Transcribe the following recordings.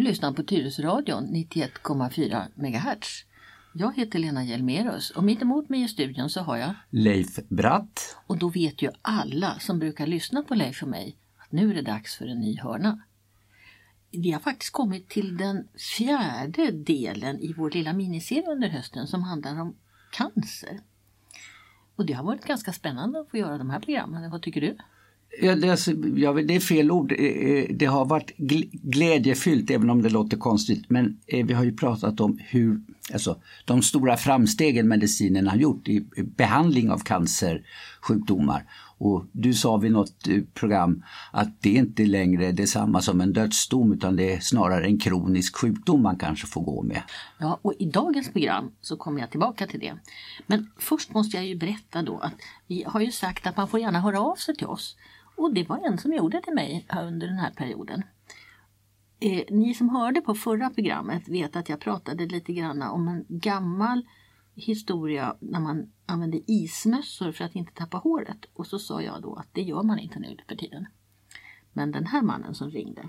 Du lyssnar på Tyresöradion 91,4 MHz. Jag heter Lena Hjelmerus och mitt emot mig i studion så har jag Leif Bratt. Och då vet ju alla som brukar lyssna på Leif och mig att nu är det dags för en ny hörna. Vi har faktiskt kommit till den fjärde delen i vår lilla miniserie under hösten som handlar om cancer. Och det har varit ganska spännande att få göra de här programmen. Vad tycker du? Ja, det, är, alltså, ja, det är fel ord. Eh, eh, det har varit glädjefyllt även om det låter konstigt. Men eh, vi har ju pratat om hur, alltså, de stora framstegen medicinen har gjort i behandling av cancersjukdomar. Och du sa vid något program att det inte längre är detsamma som en dödsdom utan det är snarare en kronisk sjukdom man kanske får gå med. Ja, och i dagens program så kommer jag tillbaka till det. Men först måste jag ju berätta då att vi har ju sagt att man får gärna höra av sig till oss och det var en som gjorde det mig under den här perioden. Eh, ni som hörde på förra programmet vet att jag pratade lite grann om en gammal historia när man använde ismössor för att inte tappa håret. Och så sa jag då att det gör man inte nu för tiden. Men den här mannen som ringde,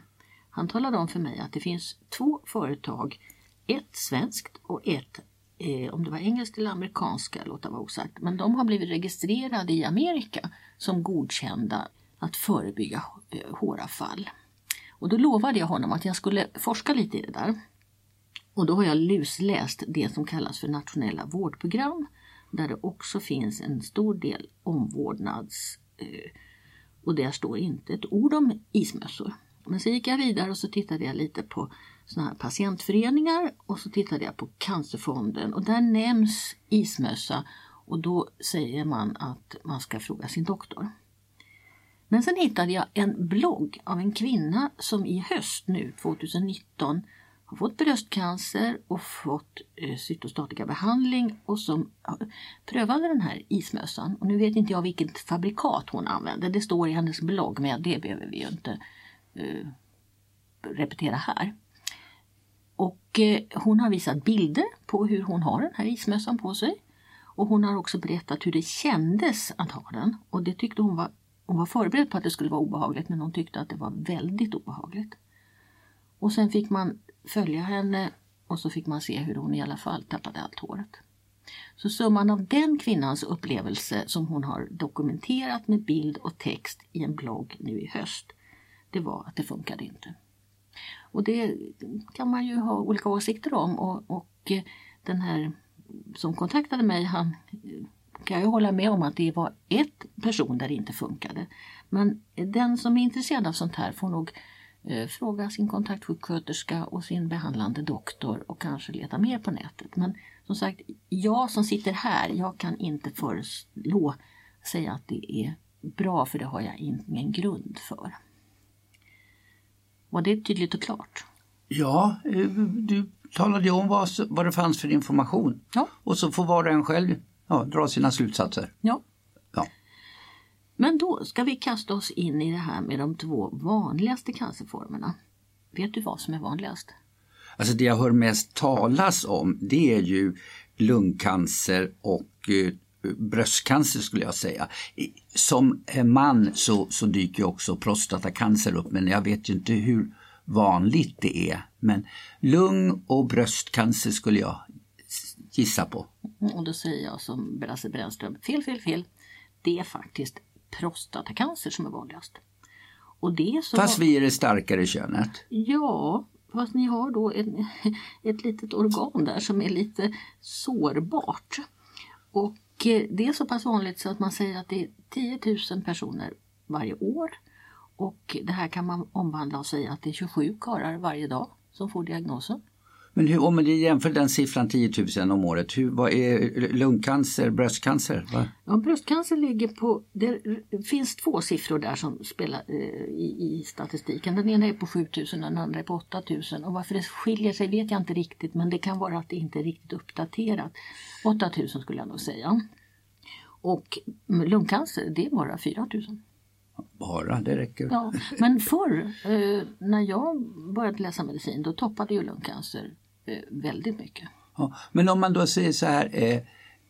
han talade om för mig att det finns två företag, ett svenskt och ett eh, om det var engelskt eller amerikanska, låta vara osagt, men de har blivit registrerade i Amerika som godkända att förebygga eh, håravfall. Och då lovade jag honom att jag skulle forska lite i det där. Och då har jag lusläst det som kallas för nationella vårdprogram där det också finns en stor del omvårdnads eh, och där står inte ett ord om ismössor. Men så gick jag vidare och så tittade jag lite på såna här patientföreningar och så tittade jag på Cancerfonden och där nämns ismössa och då säger man att man ska fråga sin doktor. Men sen hittade jag en blogg av en kvinna som i höst nu 2019 har fått bröstcancer och fått eh, cytostatikabehandling och som prövade den här ismössan. Och nu vet inte jag vilket fabrikat hon använde. Det står i hennes blogg men det behöver vi ju inte eh, repetera här. Och eh, hon har visat bilder på hur hon har den här ismössan på sig. Och hon har också berättat hur det kändes att ha den och det tyckte hon var hon var förberedd på att det skulle vara obehagligt men hon tyckte att det var väldigt obehagligt. Och sen fick man följa henne och så fick man se hur hon i alla fall tappade allt håret. Så summan av den kvinnans upplevelse som hon har dokumenterat med bild och text i en blogg nu i höst, det var att det funkade inte. Och det kan man ju ha olika åsikter om och, och eh, den här som kontaktade mig, han eh, kan jag hålla med om att det var ett person där det inte funkade. Men den som är intresserad av sånt här får nog eh, fråga sin kontaktsjuksköterska och sin behandlande doktor och kanske leta mer på nätet. Men som sagt, jag som sitter här, jag kan inte föreslå säga att det är bra för det har jag ingen grund för. Var det tydligt och klart? Ja, eh, du talade ju om vad, vad det fanns för information. Ja. Och så får var och en själv ja, dra sina slutsatser. Ja. ja. Men då ska vi kasta oss in i det här med de två vanligaste cancerformerna. Vet du vad som är vanligast? Alltså det jag hör mest talas om det är ju lungcancer och eh, bröstcancer skulle jag säga. Som man så, så dyker också prostatacancer upp men jag vet ju inte hur vanligt det är. Men lung och bröstcancer skulle jag gissa på. Mm, och då säger jag som Brasse Brännström, fel, fel, fel. Det är faktiskt prostatacancer som är vanligast. Och det är så... Fast vi är det starkare könet? Ja, fast ni har då ett, ett litet organ där som är lite sårbart. Och eh, det är så pass vanligt så att man säger att det är 10 000 personer varje år. Och det här kan man omvandla och säga att det är 27 karlar varje dag som får diagnosen. Men hur, om man jämför den siffran 10 000 om året, hur, vad är lungcancer, bröstcancer? Va? Ja, bröstcancer ligger på, det finns två siffror där som spelar eh, i, i, statistiken. Den ena är på 7 000 och den andra är på 8 000 och varför det skiljer sig vet jag inte riktigt men det kan vara att det inte är riktigt uppdaterat. 8 000 skulle jag nog säga. Och lungcancer det är bara 4 000. Bara, det räcker. Ja, men förr eh, när jag började läsa medicin då toppade ju lungcancer väldigt mycket. Ja, men om man då säger så här, eh,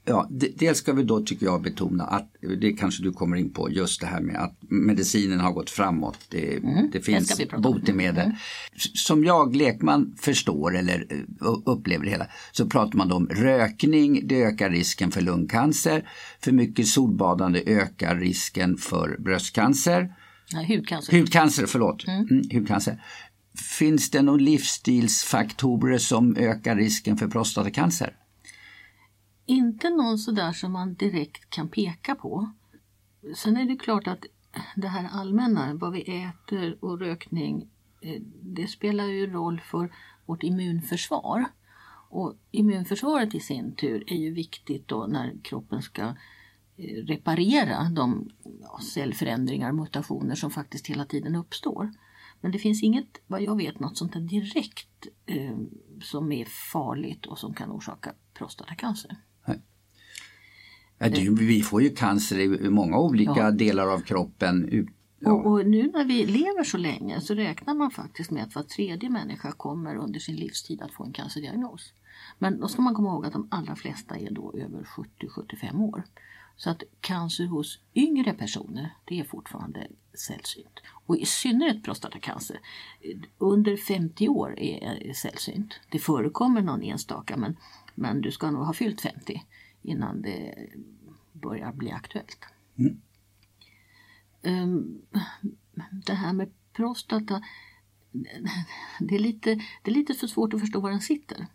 Ja, dels ska vi då tycker jag betona att det kanske du kommer in på just det här med att medicinen har gått framåt. Det, mm, det finns botemedel. Mm. Som jag lekman förstår eller eh, upplever det hela så pratar man om rökning, det ökar risken för lungcancer. För mycket solbadande ökar risken för bröstcancer. Nej, hudcancer. Hudcancer, förlåt. Mm. Mm, hudcancer. Finns det några livsstilsfaktorer som ökar risken för prostatacancer? Inte någon sådär som man direkt kan peka på. Sen är det klart att det här allmänna, vad vi äter och rökning, eh, det spelar ju roll för vårt immunförsvar. Och immunförsvaret i sin tur är ju viktigt då när kroppen ska eh, reparera de cellförändringar, mutationer som faktiskt hela tiden uppstår. Men det finns inget, vad jag vet, något sånt där direkt eh, som är farligt och som kan orsaka prostatacancer. Ja, det, vi får ju cancer i många olika ja. delar av kroppen. Ja. Och, och, nu när vi lever så länge så räknar man faktiskt med att var tredje människa kommer under sin livstid att få en cancerdiagnos. Men då ska man komma ihåg att de allra flesta är då över 70-75 år. Så att cancer hos yngre personer, det är fortfarande sällsynt. Och i synnerhet prostatacancer under 50 år är sällsynt. Det förekommer någon enstaka men, men du ska nog ha fyllt 50 innan det börjar bli aktuellt. Mm. Um, det här med prostata, det är, lite, det är lite för svårt att förstå var den sitter.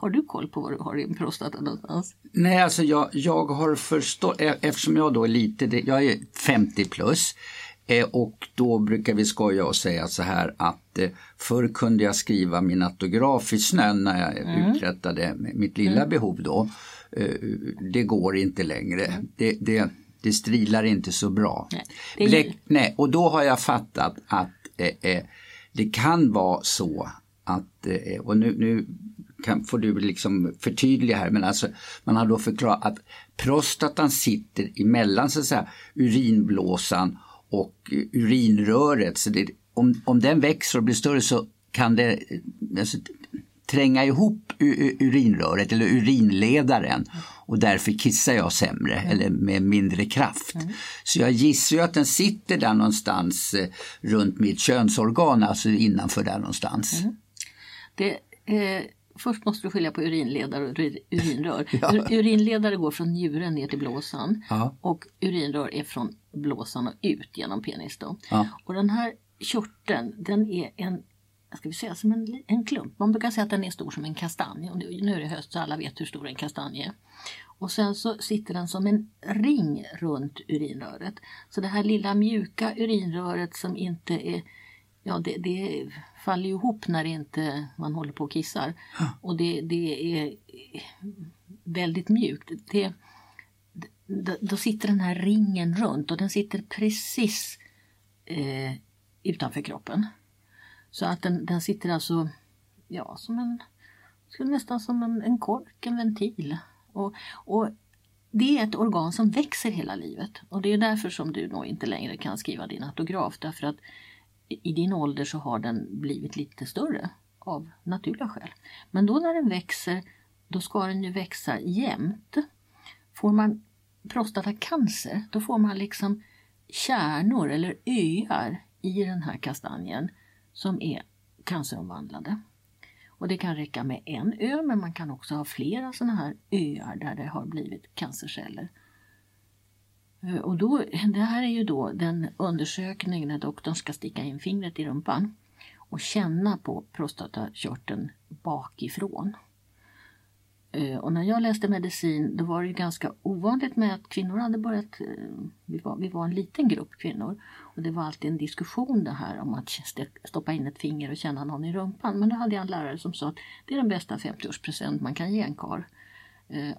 Har du koll på var du har din prostata någonstans? Nej, alltså jag, jag har förstått, e- eftersom jag då är lite, jag är 50 plus eh, och då brukar vi skoja och säga så här att eh, förr kunde jag skriva min autograf i snön när jag mm. uträttade mitt lilla mm. behov då. Eh, det går inte längre. Mm. Det, det, det strilar inte så bra. Nej, Bläck, nej, och då har jag fattat att eh, det kan vara så att, och nu, nu kan, får du liksom förtydliga här, men alltså man har då förklarat att prostatan sitter emellan så att säga, urinblåsan och urinröret. Så det, om, om den växer och blir större så kan det alltså, tränga ihop urinröret eller urinledaren och därför kissar jag sämre mm. eller med mindre kraft. Mm. Så jag gissar ju att den sitter där någonstans eh, runt mitt könsorgan, alltså innanför där någonstans. Mm. Det, eh, först måste du skilja på urinledare och urinrör. ja. Urinledare går från njuren ner till blåsan ja. och urinrör är från blåsan och ut genom penis. Ja. Och den här körteln den är en ska vi säga, som en, en klump. Man brukar säga att den är stor som en kastanj. Och nu är det höst så alla vet hur stor en kastanj är. Och sen så sitter den som en ring runt urinröret. Så det här lilla mjuka urinröret som inte är Ja, det, det faller ihop när inte man håller på och kissar. Och det, det är väldigt mjukt. Det, då sitter den här ringen runt och den sitter precis eh, utanför kroppen. Så att den, den sitter alltså ja, som en, nästan som en, en kork, en ventil. Och, och det är ett organ som växer hela livet och det är därför som du nog inte längre kan skriva din autograf därför att i din ålder så har den blivit lite större av naturliga skäl. Men då när den växer, då ska den ju växa jämnt. Får man prostatacancer, då får man liksom kärnor eller öar i den här kastanjen som är canceromvandlade. Och det kan räcka med en ö men man kan också ha flera sådana här öar där det har blivit cancerceller. Eh, och då, det här är ju då den undersökning när doktorn ska sticka in fingret i rumpan och känna på prostatakörteln bakifrån. Eh, och när jag läste medicin då var det ganska ovanligt med att kvinnor hade börjat, eh, vi var, vi var en liten grupp kvinnor och det var alltid en diskussion det här om att stoppa in ett finger och känna någon i rumpan. Men då hade jag en lärare som sa att det är den bästa 50-årspresent man kan ge en karl.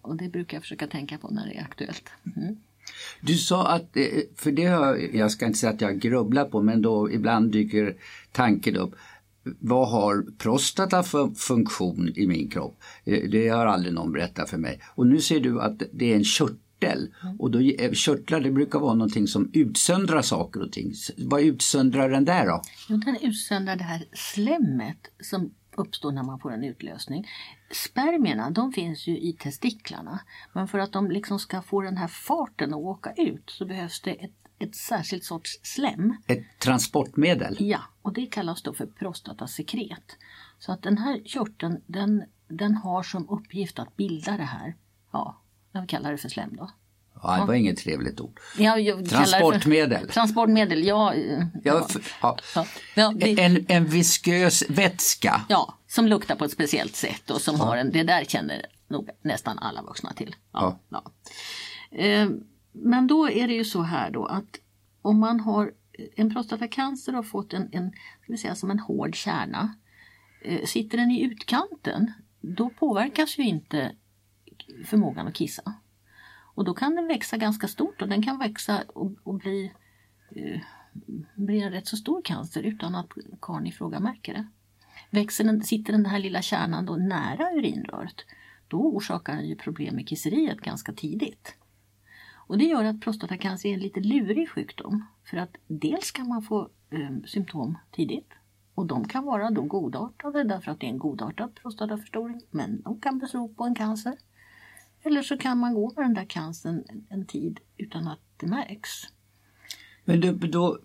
Och det brukar jag försöka tänka på när det är aktuellt. Mm. Du sa att, för det har, jag ska inte säga att jag grubblar på, men då ibland dyker tanken upp vad har prostata för funktion i min kropp? Eh, det har aldrig någon berättat för mig. Och nu ser du att det är en körtel. Och då, eh, körtlar det brukar vara någonting som utsöndrar saker och ting. Vad utsöndrar den där då? Jo, den utsöndrar det här slemmet som uppstår när man får en utlösning. Spermierna de finns ju i testiklarna men för att de liksom ska få den här farten att åka ut så behövs det ett, ett särskilt sorts slem. Ett transportmedel? Ja, och det kallas då för prostatasekret. Så att den här körteln den, den har som uppgift att bilda det här, ja, jag kallar det för slem då. Ja, det var inget trevligt ord. Ja, transportmedel. För, transportmedel, ja. ja, ja, en, en viskös vätska. Ja, som luktar på ett speciellt sätt och som har en, det där känner nog nästan alla vuxna till. Ja, ja. Eh, men då är det ju så här då att om man har en prostatacancer och fått en, en ska vi säga, som en hård kärna. Eh, sitter den i utkanten, då påverkas ju inte förmågan att kissa. Och då kan den växa ganska stort och den kan växa och, och bli, eh, bli en rätt så stor cancer utan att karln i fråga märker det. Växer den, sitter den här lilla kärnan då nära urinröret då orsakar den ju problem med kisseriet ganska tidigt. Och det gör att prostatacancer är en lite lurig sjukdom. För att dels kan man få eh, symptom tidigt och de kan vara då godartade därför att det är en godartad prostataförstoring men de kan bero på en cancer. Eller så kan man gå med den där cancern en tid utan att det märks. Men då, då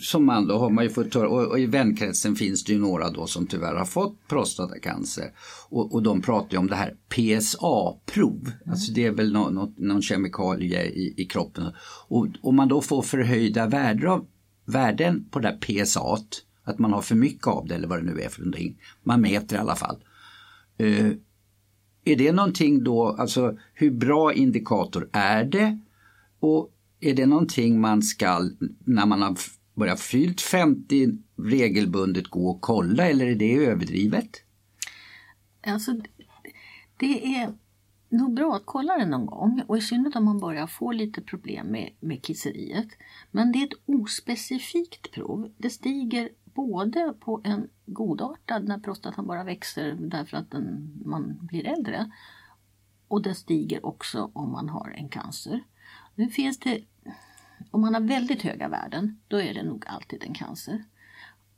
som man då har man ju fått höra, och, i vänkretsen finns det ju några då som tyvärr har fått prostatacancer. Och, och de pratar ju om det här PSA-prov, mm. alltså det är väl någon, någon, någon kemikalie i, i kroppen. Och om man då får förhöjda värden, av, värden på det här PSA, att man har för mycket av det eller vad det nu är för någonting, man mäter i alla fall. Uh, är det någonting då, alltså hur bra indikator är det? Och är det någonting man ska, när man har börja fyllt 50, regelbundet gå och kolla eller är det överdrivet? Alltså, det är nog bra att kolla det någon gång och i synnerhet om man börjar få lite problem med, med kisseriet. Men det är ett ospecifikt prov. Det stiger både på en godartad när prostatan bara växer därför att den, man blir äldre och det stiger också om man har en cancer. Nu finns det, om man har väldigt höga värden, då är det nog alltid en cancer.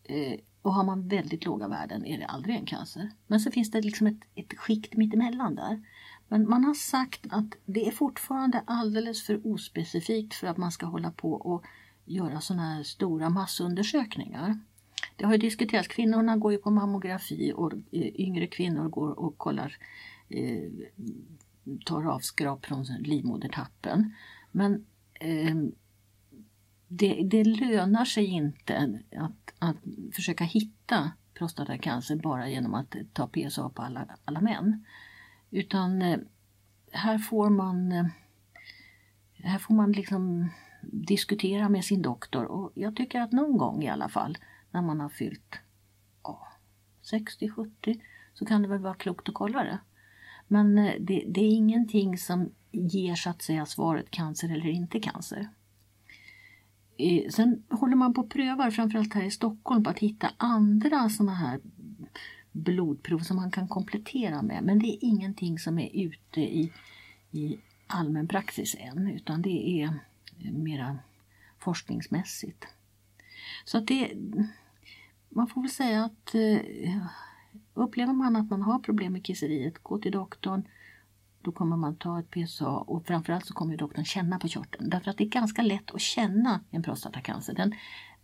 Eh, och har man väldigt låga värden är det aldrig en cancer. Men så finns det liksom ett, ett skikt mittemellan där. Men man har sagt att det är fortfarande alldeles för ospecifikt för att man ska hålla på och göra sådana här stora massundersökningar. Det har ju diskuterats, kvinnorna går ju på mammografi och eh, yngre kvinnor går och kollar, eh, tar avskrap från livmodertappen. Men eh, det, det, lönar sig inte att, att försöka hitta prostatacancer bara genom att ta PSA på alla, alla män. Utan eh, här får man eh, här får man liksom diskutera med sin doktor och jag tycker att någon gång i alla fall när man har fyllt ja, 60-70 så kan det väl vara klokt att kolla det. Men eh, det, det, är ingenting som ger så att säga svaret cancer eller inte cancer. Sen håller man på och prövar, framförallt här i Stockholm, på att hitta andra sådana här blodprov som man kan komplettera med. Men det är ingenting som är ute i, i allmän praxis än, utan det är mera forskningsmässigt. Så att det, man får väl säga att eh, upplever man att man har problem med kisseriet, gå till doktorn. Då kommer man ta ett PSA och framförallt så kommer doktorn känna på körteln. Därför att det är ganska lätt att känna en prostatacancer. Den,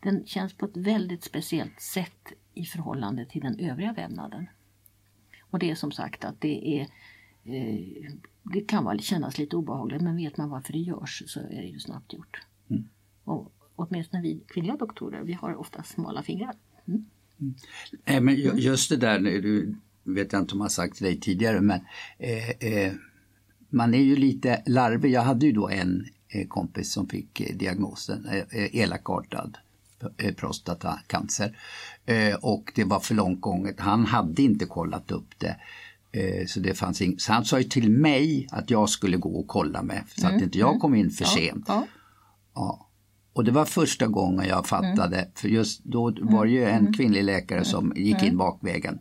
den känns på ett väldigt speciellt sätt i förhållande till den övriga vävnaden. Och det är som sagt att det är eh, det kan vara, kännas lite obehagligt men vet man varför det görs så är det ju snabbt gjort. Mm. Och åtminstone vi kvinnliga doktorer, vi har ofta smala fingrar. Mm. Mm. men just det där, du vet jag inte om jag sagt till dig tidigare, men eh, eh, man är ju lite larvig. Jag hade ju då en eh, kompis som fick eh, diagnosen eh, eh, elakartad prostatacancer. och det var för långt gånget. Han hade inte kollat upp det. Så, det fanns ing- så han sa ju till mig att jag skulle gå och kolla med så mm. att inte jag kom in för ja. sent. Ja. ja. Och det var första gången jag fattade, mm. för just då var det ju en mm. kvinnlig läkare som gick in mm. bakvägen.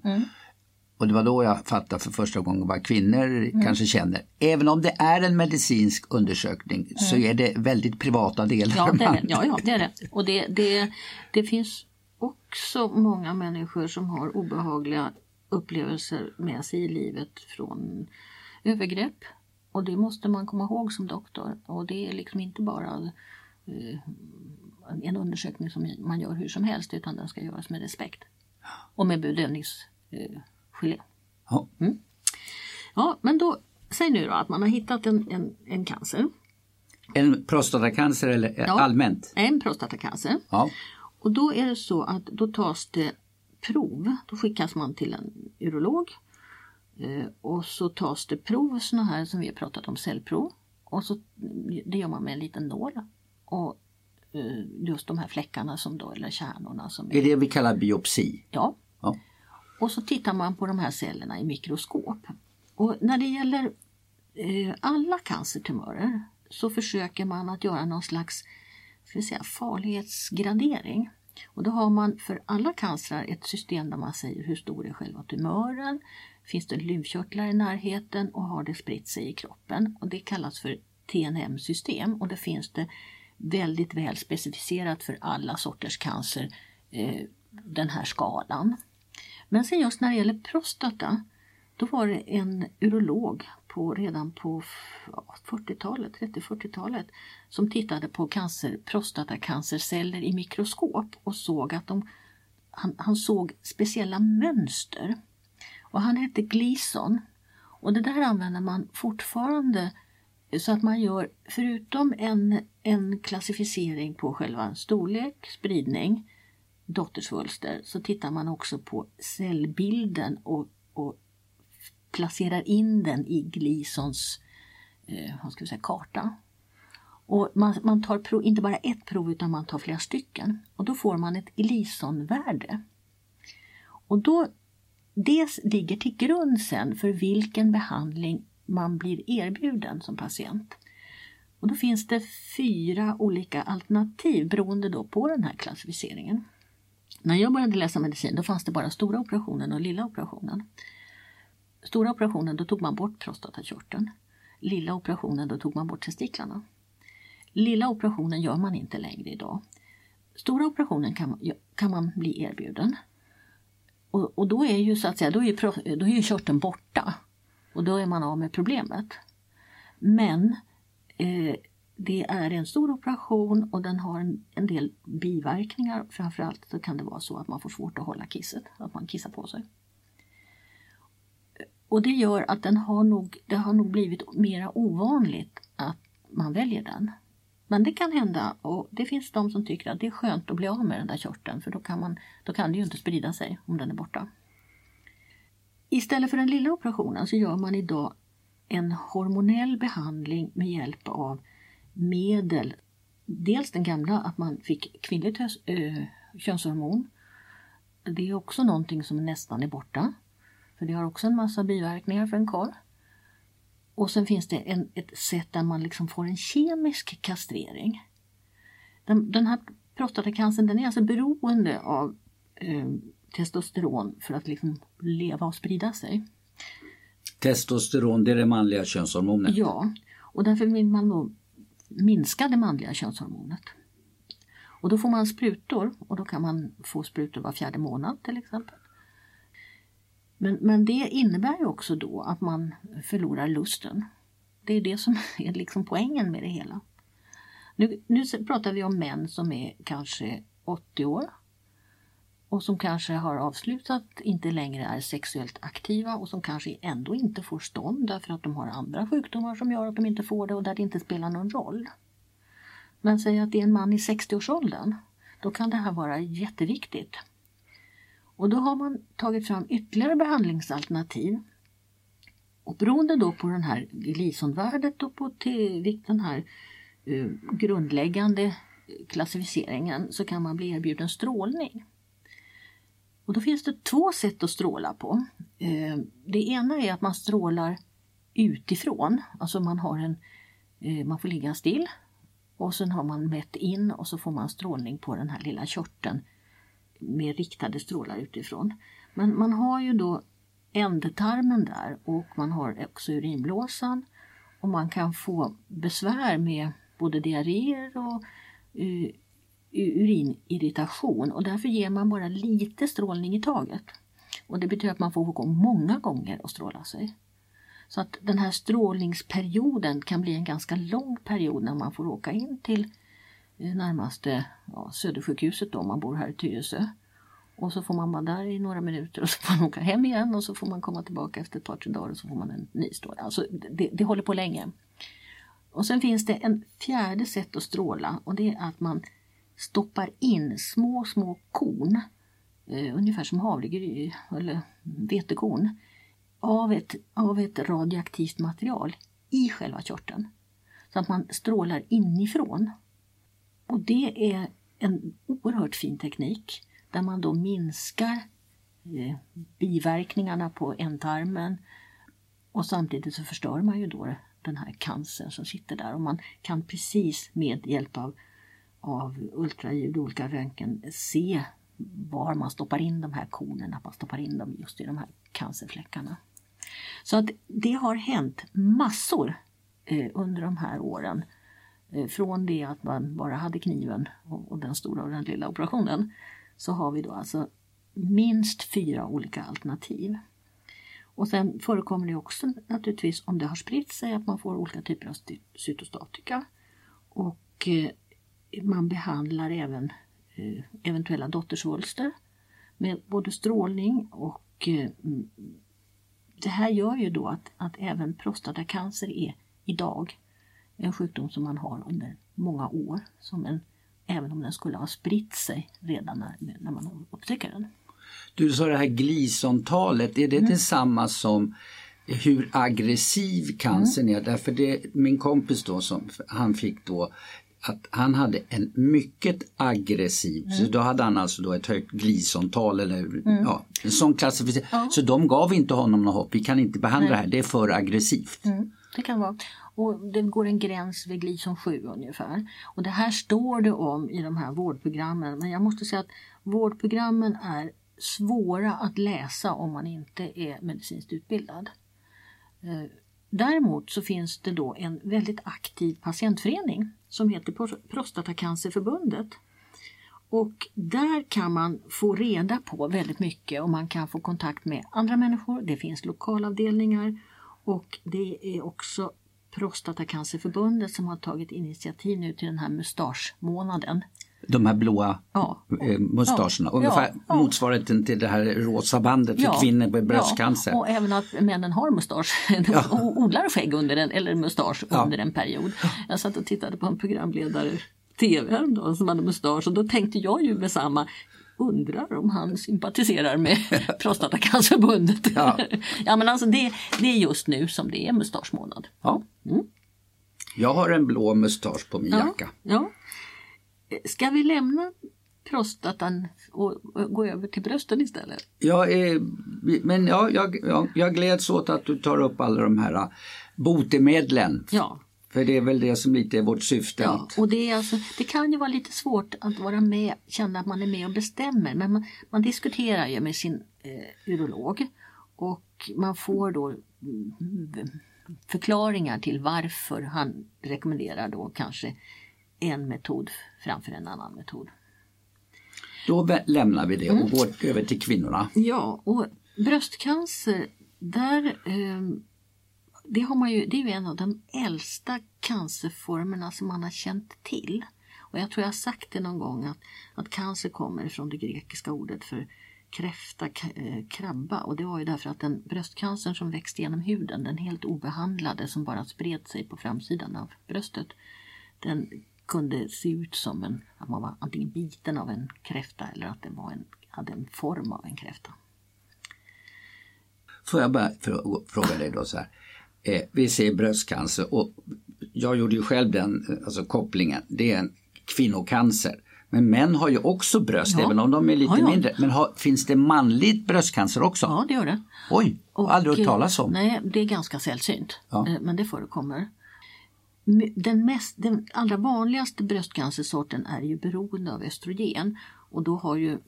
Och det var då jag fattade för första gången vad kvinnor mm. kanske känner. Även om det är en medicinsk undersökning mm. så är det väldigt privata delar. Ja, det är det. Ja, ja, det, är det. Och det, det, det finns också många människor som har obehagliga upplevelser med sig i livet från övergrepp. Och det måste man komma ihåg som doktor. Och det är liksom inte bara eh, en undersökning som man gör hur som helst utan den ska göras med respekt. Och med bedövningsgelé. Eh, ja. Mm. ja, men då, säg nu då att man har hittat en, en, en cancer. En prostatacancer eller ja, allmänt? En prostatacancer. Ja. Och då är det så att då tas det prov. Då skickas man till en urolog. Eh, och så tas det prov, såna här som vi har pratat om, cellprov. Och så, det gör man med en liten nål. Och eh, just de här fläckarna som då, eller kärnorna. Som är, är det vi kallar biopsi? Ja. ja. Och så tittar man på de här cellerna i mikroskop. Och när det gäller eh, alla cancertumörer så försöker man att göra någon slags ska säga, farlighetsgradering. Och då har man för alla cancrar ett system där man säger hur stor är själva tumören, finns det lymfkörtlar i närheten och har det spritt sig i kroppen. Och Det kallas för TNM-system och det finns det väldigt väl specificerat för alla sorters cancer, eh, den här skalan. Men sen just när det gäller prostata, då var det en urolog på, redan på 40-talet, 30-40-talet som tittade på cancer, prostatacancerceller i mikroskop och såg att de, han, han såg speciella mönster. Och han hette Gleason. Och det där använder man fortfarande eh, så att man gör, förutom en, en klassificering på själva storlek, spridning, dottersvulster, så tittar man också på cellbilden och, och placerar in den i Gleasons eh, vad ska vi säga, karta. Och man, man tar prov, inte bara ett prov utan man tar flera stycken. Och då får man ett Glisonvärde. Och då, det ligger till grund sen för vilken behandling man blir erbjuden som patient. Och då finns det fyra olika alternativ beroende då på den här klassificeringen. När jag började läsa medicin då fanns det bara stora operationen och lilla operationen. Stora operationen då tog man bort prostatakörteln. Lilla operationen då tog man bort testiklarna. Lilla operationen gör man inte längre idag. Stora operationen kan, kan man bli erbjuden. Och, och, då är ju så att säga, då är, då är ju körteln borta. Och då är man av med problemet. Men eh, det är en stor operation och den har en, en del biverkningar. Framförallt så kan det vara så att man får svårt att hålla kisset, att man kissar på sig. Och det gör att den har nog, det har nog blivit mera ovanligt att man väljer den. Men det kan hända och det finns de som tycker att det är skönt att bli av med den där körteln för då kan, man, då kan det ju inte sprida sig om den är borta. Istället för den lilla operationen så gör man idag en hormonell behandling med hjälp av medel. Dels den gamla att man fick kvinnligt äh, könshormon. Det är också någonting som nästan är borta. För det har också en massa biverkningar för en karl. Och sen finns det en, ett sätt där man liksom får en kemisk kastrering. Den, den här prostatacancern den är alltså beroende av eh, testosteron för att liksom leva och sprida sig. Testosteron, det är det manliga könshormonet? Ja, och därför vill man nog minska det manliga könshormonet. Och då får man sprutor och då kan man få sprutor var fjärde månad till exempel. Men, men det innebär ju också då att man förlorar lusten. Det är det som är liksom poängen med det hela. Nu, nu pratar vi om män som är kanske 80 år och som kanske har avslutat, inte längre är sexuellt aktiva och som kanske ändå inte får stånd därför att de har andra sjukdomar som gör att de inte får det och där det inte spelar någon roll. Men säg att det är en man i 60-årsåldern, då kan det här vara jätteviktigt. Och då har man tagit fram ytterligare behandlingsalternativ. Och beroende då på den här Gleasonvärdet och på den här eh, grundläggande eh, klassificeringen så kan man bli erbjuden strålning. Och då finns det två sätt att stråla på. Eh, det ena är att man strålar utifrån, alltså man har en, eh, man får ligga still och sen har man mätt in och så får man strålning på den här lilla körteln med riktade strålar utifrån. Men man har ju då ändtarmen där och man har också urinblåsan och man kan få besvär med både diarréer och eh, urinirritation och därför ger man bara lite strålning i taget. Och det betyder att man får gå många gånger och stråla sig. Så att den här strålningsperioden kan bli en ganska lång period när man får åka in till eh, närmaste ja, Södersjukhuset då, om man bor här i Tyresö. Och så får man vara där i några minuter och så får man åka hem igen och så får man komma tillbaka efter ett par, tre dagar och så får man en ny stråle. Alltså det, det håller på länge. Och sen finns det en fjärde sätt att stråla och det är att man stoppar in små, små korn, eh, ungefär som havregry eller vetekorn, av ett, av ett radioaktivt material i själva körteln. Så att man strålar inifrån. Och det är en oerhört fin teknik där man då minskar eh, biverkningarna på ändtarmen och samtidigt så förstör man ju då den här cancern som sitter där och man kan precis med hjälp av, av ultraljud och olika röntgen se var man stoppar in de här kornen, att man stoppar in dem just i de här cancerfläckarna. Så att det har hänt massor eh, under de här åren. Eh, från det att man bara hade kniven och, och den stora och den lilla operationen så har vi då alltså minst fyra olika alternativ. Och sen förekommer det också naturligtvis om det har spritt sig att man får olika typer av cytostatika. Och eh, man behandlar även eh, eventuella dottersvulster med både strålning och eh, det här gör ju då att, att även prostatacancer är idag en sjukdom som man har under många år som en även om den skulle ha spritt sig redan när, när man upptäcker den. Du sa det här Gleason-talet, är det mm. detsamma som hur aggressiv cancern mm. är? Därför det, min kompis då, som, han fick då att han hade en mycket aggressiv, mm. så då hade han alltså då ett högt Gleason-tal eller mm. ja, en sån klassificering. Ja. Så de gav inte honom något hopp, vi kan inte behandla Nej. det här, det är för aggressivt. Mm. Det kan vara. Och det går en gräns vid Gleason 7 ungefär. Och det här står det om i de här vårdprogrammen. Men jag måste säga att vårdprogrammen är svåra att läsa om man inte är medicinskt utbildad. Eh, däremot så finns det då en väldigt aktiv patientförening som heter Prostatacancerförbundet. Och där kan man få reda på väldigt mycket och man kan få kontakt med andra människor. Det finns lokalavdelningar och det är också Prostatacancerförbundet som har tagit initiativ nu till den här mustaschmånaden. De här blåa ja. Eh, mustascherna, ja. ungefär ja. motsvarigheten till det här rosa bandet för kvinnor med bröstcancer. Och även att männen har mustasch, ja. odlar skägg under en, eller mustasch under en period. Jag satt och tittade på en programledare tv häromdagen som hade mustasch och då tänkte jag ju med samma undrar om han sympatiserar med Prostatacancerförbundet. Ja. ja men alltså det, det är just nu som det är mustaschmånad. Ja. Mm. Jag har en blå mustasch på min ja, jacka. Ja. Ska vi lämna prostatan och gå över till brösten istället? Ja, eh, men ja, jag, jag, jag gläds åt att du tar upp alla de här botemedlen. Ja. För det är väl det som lite är vårt syfte. Ja, att... och det, är alltså, det kan ju vara lite svårt att vara med, känna att man är med och bestämmer. Men man, man diskuterar ju med sin eh, urolog och man får då mm, förklaringar till varför han rekommenderar då kanske en metod framför en annan metod. Då lämnar vi det och mm. går över till kvinnorna. Ja, och bröstcancer, där eh, det, har man ju, det är ju en av de äldsta cancerformerna som man har känt till. Och jag tror jag har sagt det någon gång att, att cancer kommer från det grekiska ordet för kräfta, eh, krabba och det var ju därför att den bröstcancern som växte genom huden, den helt obehandlade som bara spred sig på framsidan av bröstet, den kunde se ut som en, att man var antingen biten av en kräfta eller att den var en, hade en form av en kräfta. Får jag bara fråga dig då så här. Eh, vi ser bröstcancer och jag gjorde ju själv den eh, alltså kopplingen. Det är en kvinnocancer. Men män har ju också bröst ja. även om de är lite ja, ja. mindre. Men har, finns det manligt bröstcancer också? Ja det gör det. Oj, och, aldrig hört talas om. Nej, det är ganska sällsynt. Eh, men det förekommer. Den, mest, den allra vanligaste bröstcancersorten är ju beroende av östrogen och då har ju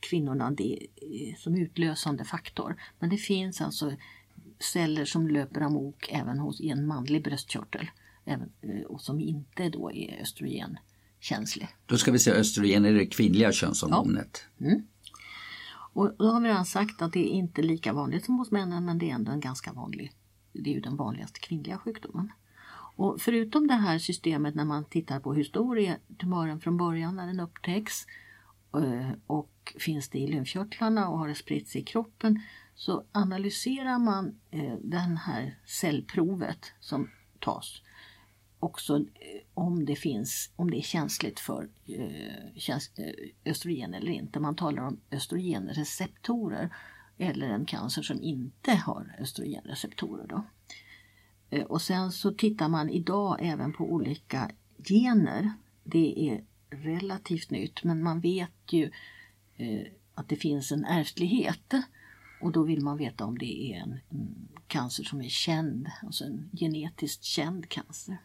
kvinnorna det som utlösande faktor. Men det finns alltså celler som löper amok även hos en manlig bröstkörtel även, eh, och som inte då är östrogenkänslig. Då ska vi säga östrogen är det kvinnliga könshormonet. Ja. Mm. Och då har vi redan sagt att det är inte lika vanligt som hos männen men det är ändå en ganska vanlig, det är ju den vanligaste kvinnliga sjukdomen. Och förutom det här systemet när man tittar på hur stor är tumören från början när den upptäcks eh, och finns det i lymfkörtlarna och har det spritt sig i kroppen så analyserar man eh, det här cellprovet som tas också eh, om det finns, om det är känsligt för östrogen eller inte. Man talar om östrogenreceptorer eller en cancer som inte har östrogenreceptorer. Då. Eh, och sen så tittar man idag även på olika gener. Det är relativt nytt men man vet ju eh, att det finns en ärftlighet och då vill man veta om det är en, mm, cancer som är känd, alltså en genetiskt känd cancer.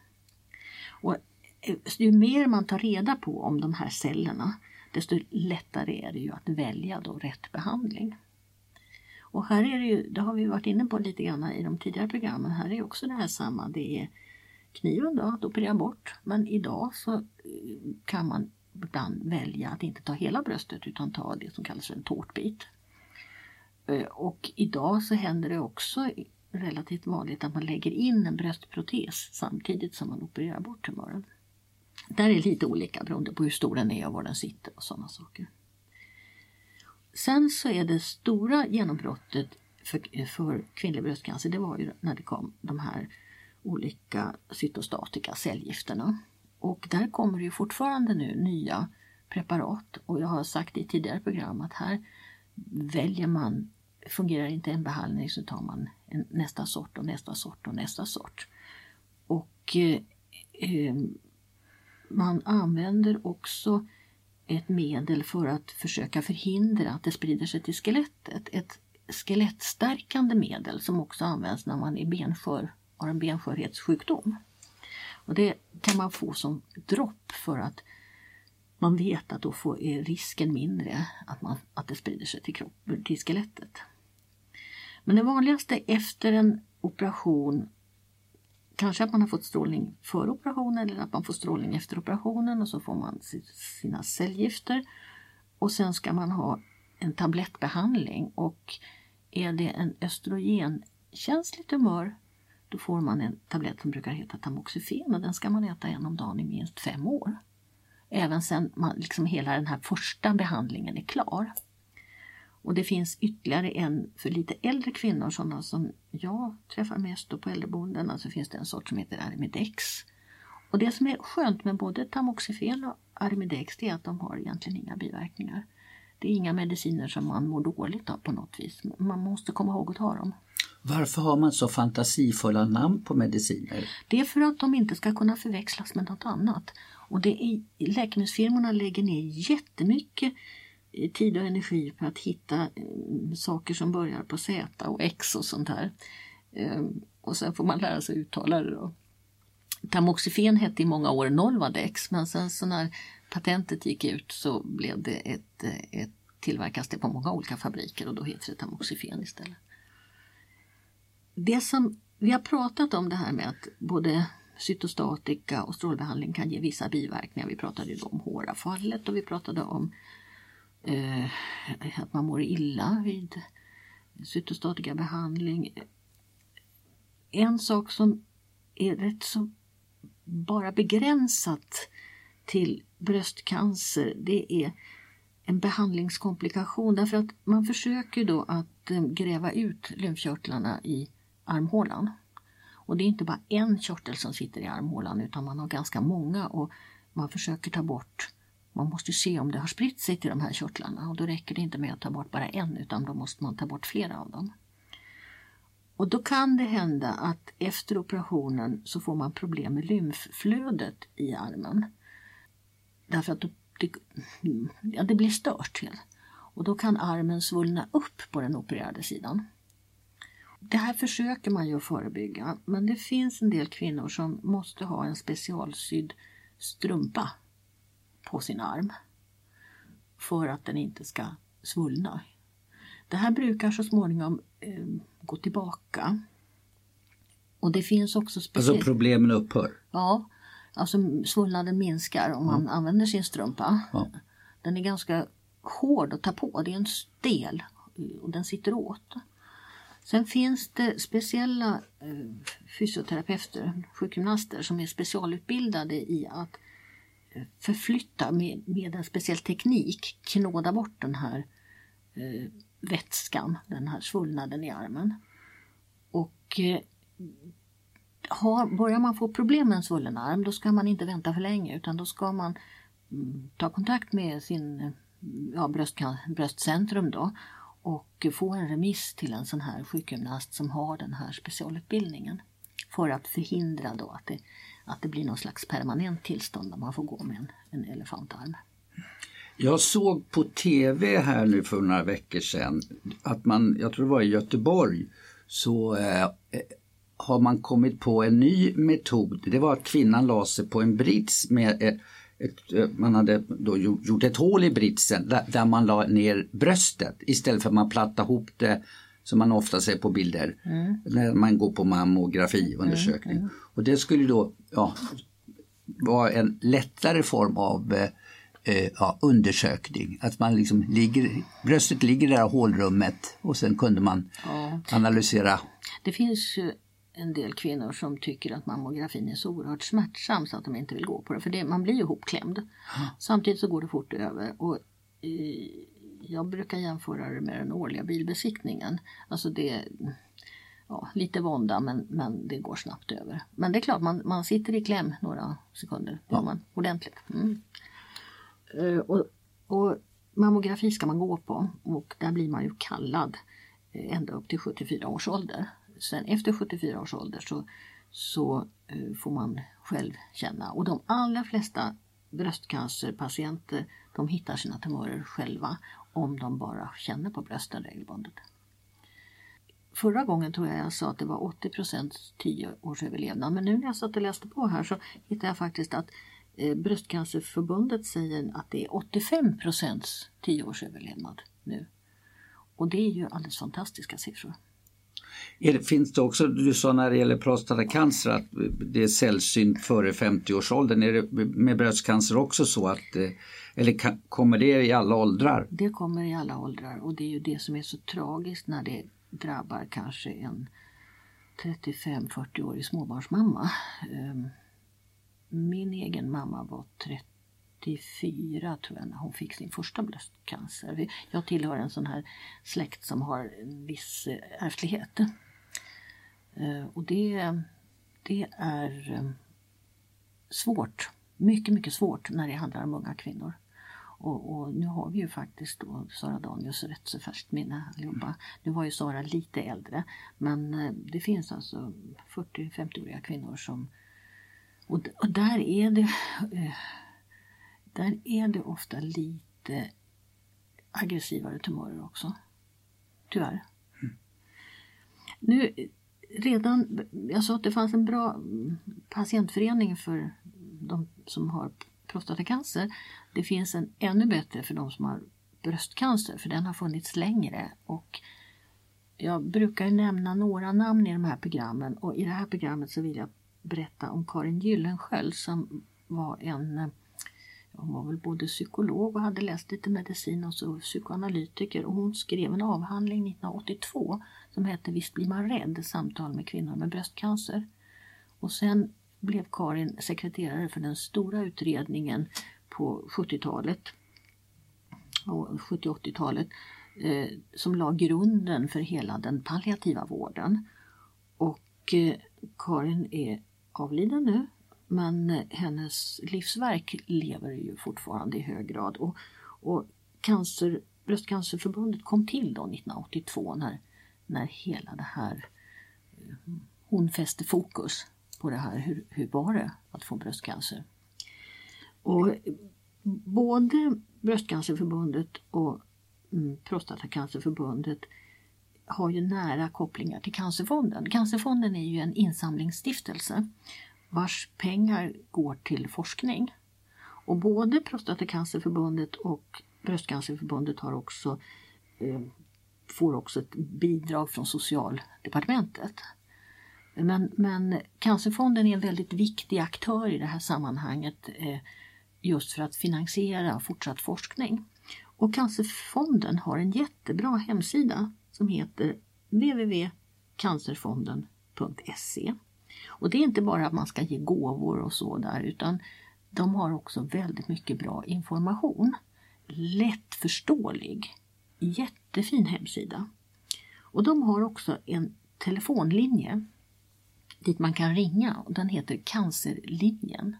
Och eh, ju mer man tar reda på om de här cellerna desto lättare är det ju att välja då rätt behandling. Och här är det ju, det har vi varit inne på lite grann i de tidigare programmen, här är också det här samma, det är kniven då, att operera bort. Men idag så eh, kan man ibland välja att inte ta hela bröstet utan ta det som kallas för en tårtbit. Eh, och idag så händer det också relativt vanligt att man lägger in en bröstprotes samtidigt som man opererar bort tumören. Där är lite olika beroende på hur stor den är och var den sitter och sådana saker. Sen så är det stora genombrottet för, för kvinnlig bröstcancer, det var ju när det kom de här olika cytostatika cellgifterna. Och där kommer det ju fortfarande nu nya preparat och jag har sagt i tidigare program att här väljer man fungerar inte en behandling så tar man en, nästa sort och nästa sort och nästa sort. Och eh, eh man använder också ett medel för att försöka förhindra att det sprider sig till skelettet. Ett skelettstärkande medel som också används när man är benskör, har en benskörhetssjukdom. Och det kan man få som dropp för att man vet att då får, är risken mindre att, man, att det sprider sig till, kropp, till skelettet. Men det vanligaste efter en operation Kanske att man har fått strålning före operationen eller att man får strålning efter operationen och så får man sina cellgifter. Och sen ska man ha en tablettbehandling och är det en östrogenkänslig tumör då får man en tablett som brukar heta Tamoxifen och den ska man äta en om dagen i minst fem år. Även sen man, liksom hela den här första behandlingen är klar. Och det finns ytterligare en för lite äldre kvinnor, sådana som jag träffar mest på äldreboenden, så finns det en sort som heter Arimidex. Och det som är skönt med både Tamoxifen och Arimidex det är att de har egentligen inga biverkningar. Det är inga mediciner som man mår dåligt av på något vis. Man måste komma ihåg att ta dem. Varför har man så fantasifulla namn på mediciner? Det är för att de inte ska kunna förväxlas med något annat. Och det är, läkemedelsfirmorna lägger ner jättemycket tid och energi på att hitta eh, saker som börjar på Z och X och sånt här. Ehm, och sen får man lära sig uttala det då. Tamoxifen hette i många år Nolvadex men sen så när patentet gick ut så blev det ett, eh, ett tillverkas det på många olika fabriker och då heter det Tamoxifen istället. Det som vi har pratat om det här med att både cytostatika och strålbehandling kan ge vissa biverkningar. Vi pratade ju om håravfallet och vi pratade om eh, att man mår illa vid cytostatikabehandling. En sak som är rätt så bara begränsat till bröstcancer det är en behandlingskomplikation därför att man försöker då att eh, gräva ut lymfkörtlarna i armhålan. Och det är inte bara en körtel som sitter i armhålan utan man har ganska många och man försöker ta bort man måste se om det har spritt sig till de här körtlarna och då räcker det inte med att ta bort bara en utan då måste man ta bort flera av dem. Och då kan det hända att efter operationen så får man problem med lymfflödet i armen. Därför att det, ja, det blir stört. Och då kan armen svullna upp på den opererade sidan. Det här försöker man ju att förebygga men det finns en del kvinnor som måste ha en specialsydd strumpa på sin arm för att den inte ska svullna. Det här brukar så småningom eh, gå tillbaka. Och det finns också Alltså problemen upphör? Ja, alltså svullnaden minskar om man ja. använder sin strumpa. Ja. Den är ganska hård att ta på, det är en stel och den sitter åt. Sen finns det speciella eh, fysioterapeuter, sjukgymnaster som är specialutbildade i att eh, förflytta med, med en speciell teknik, knåda bort den här eh, vätskan, den här svullnaden i armen. Och eh, har, börjar man få problem med en svullen arm då ska man inte vänta för länge utan då ska man mm, ta kontakt med sin ja, bröstcentrum då och få en remiss till en sån här sjukgymnast som har den här specialutbildningen. För att förhindra då att det, att det blir någon slags permanent tillstånd där man får gå med en, en elefantarm. Jag såg på tv här nu för några veckor sedan att man, jag tror det var i Göteborg, så eh, eh, har man kommit på en ny metod. Det var att kvinnan la sig på en brits med ett, ett, eh, man hade då gjort ett hål i britsen där, där, man la ner bröstet istället för att man platta ihop det som man ofta ser på bilder mm. när man går på mammografiundersökning. Mm, mm. Och det skulle då ja, vara en lättare form av eh, eh, ja, undersökning. Att man liksom ligger, bröstet ligger i hålrummet och sen kunde man ja. analysera. Det finns ju en del kvinnor som tycker att mammografin är så oerhört smärtsam så att de inte vill gå på det. För det, man blir ju ihopklämd. Mm. Samtidigt så går det fort över. Och, eh, jag brukar jämföra det med den årliga bilbesiktningen. Alltså det ja, lite vånda men, men det går snabbt över. Men det är klart, man, man sitter i kläm några sekunder. Ja. man ordentligt. Mm. Uh, och, och, mammografi ska man gå på och där blir man ju kallad eh, ända upp till 74 års ålder sen efter 74 års ålder så, så uh, får man själv känna. Och de allra flesta bröstcancerpatienter de hittar sina tumörer själva om de bara känner på brösten regelbundet. Förra gången tror jag jag sa att det var 80 procent 10 års överlevnad men nu när jag satt och läste på här så hittade jag faktiskt att eh, Bröstcancerförbundet säger att det är 85 procents 10 års överlevnad nu. Och det är ju alldeles fantastiska siffror. Det, finns det också, du sa när det gäller prostatacancer att det är sällsynt före 50-årsåldern. Är det med bröstcancer också så att, eh, eller kommer det i alla åldrar? Det kommer i alla åldrar och det är ju det som är så tragiskt när det drabbar kanske en 35-40-årig småbarnsmamma. Ehm, min egen mamma var 34 tror jag när hon fick sin första bröstcancer. Jag tillhör en sån här släkt som har en viss eh, ärftlighet. Eh, och det, det är eh, svårt, mycket, mycket svårt när det handlar om unga kvinnor. Och, och, nu har vi ju faktiskt då Sara Danius rätt så färskt minne allihopa. Nu var ju Sara lite äldre men det finns alltså 40-50-åriga kvinnor som och, och där är det där är det ofta lite aggressivare tumörer också. Tyvärr. Mm. Nu redan, jag sa att det fanns en bra patientförening för de som har prostatacancer. Det finns en ännu bättre för de som har bröstcancer för den har funnits längre och jag brukar nämna några namn i de här programmen och i det här programmet så vill jag berätta om Karin Gyllensköld som var en hon var väl både psykolog och hade läst lite medicin och så psykoanalytiker och hon skrev en avhandling 1982 som hette Visst blir man rädd? Samtal med kvinnor med bröstcancer. Och sen blev Karin sekreterare för den stora utredningen på 70-talet och 70-80-talet eh, som la grunden för hela den palliativa vården. Och eh, Karin är avliden nu men hennes livsverk lever ju fortfarande i hög grad. Och, och cancer, Bröstcancerförbundet kom till då 1982 när, när hela det här eh, hon fäste fokus på det här. Hur, hur var det att få bröstcancer? Och både Bröstcancerförbundet och mm, Prostatacancerförbundet har ju nära kopplingar till Cancerfonden. Cancerfonden är ju en insamlingsstiftelse vars pengar går till forskning. Och både Prostatacancerförbundet och Bröstcancerförbundet har också, eh, får också ett bidrag från Socialdepartementet. Men, men Cancerfonden är en väldigt viktig aktör i det här sammanhanget eh, just för att finansiera fortsatt forskning. Och Cancerfonden har en jättebra hemsida som heter www.cancerfonden.se. Och det är inte bara att man ska ge gåvor och så där utan de har också väldigt mycket bra information. Lättförståelig. Jättefin hemsida. Och de har också en telefonlinje dit man kan ringa och den heter Cancerlinjen.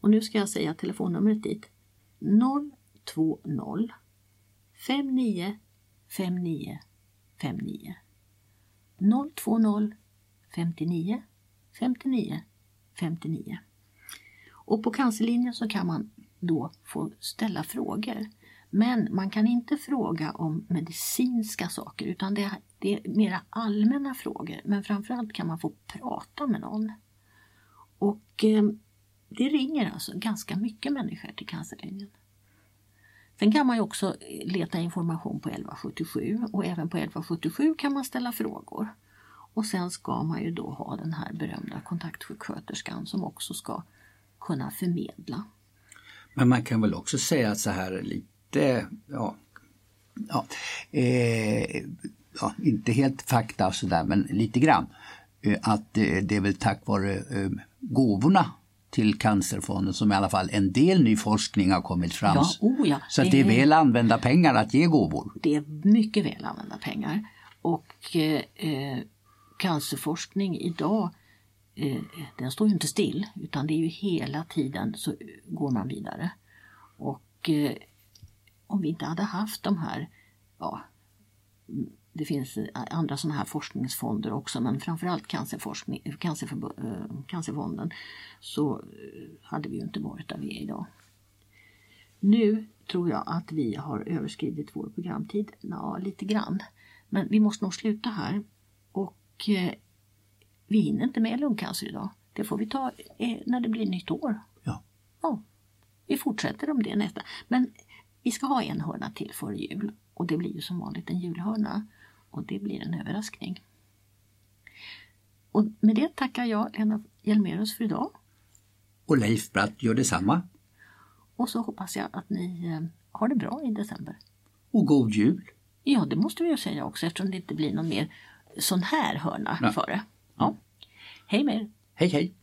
Och nu ska jag säga telefonnumret dit. 020 59 59 59 020 59 59 59 och på cancerlinjen så kan man då få ställa frågor. Men man kan inte fråga om medicinska saker utan det, det är mera allmänna frågor. Men framförallt kan man få prata med någon. Och eh, det ringer alltså ganska mycket människor till cancerlinjen. Sen kan man ju också eh, leta information på 1177 och även på 1177 kan man ställa frågor. Och sen ska man ju då ha den här berömda kontaktsjuksköterskan som också ska kunna förmedla. Men man kan väl också säga så här lite, ja, ja, eh, ja inte helt fakta och sådär men lite grann. Eh, att eh, det är väl tack vare eh, gåvorna till Cancerfonden som i alla fall en del ny forskning har kommit fram. Ja, oh ja, så det, det är väl använda pengar att ge gåvor. Det är mycket väl använda pengar. Och eh, cancerforskning idag eh, den står ju inte still utan det är ju hela tiden så går man vidare. Och eh, om vi inte hade haft de här, ja, det finns andra sådana här forskningsfonder också men framförallt cancerforskning, eh, Cancerfonden så eh, hade vi ju inte varit där vi är idag. Nu tror jag att vi har överskridit vår programtid, ja, lite grann. Men vi måste nog sluta här. Och eh, vi hinner inte med lungcancer idag. Det får vi ta eh, när det blir nytt år. Ja. ja. Vi fortsätter om det nästa. Men vi ska ha en hörna till före jul och det blir ju som vanligt en julhörna och det blir en överraskning. Och med det tackar jag Lena Hjelmerus för idag. Och Leif Bratt gör detsamma. Och så hoppas jag att ni eh, har det bra i december. Och god jul! Ja, det måste vi ju säga också eftersom det inte blir någon mer sån här hörna ja. före. Ja. Hej med er! Hej hej!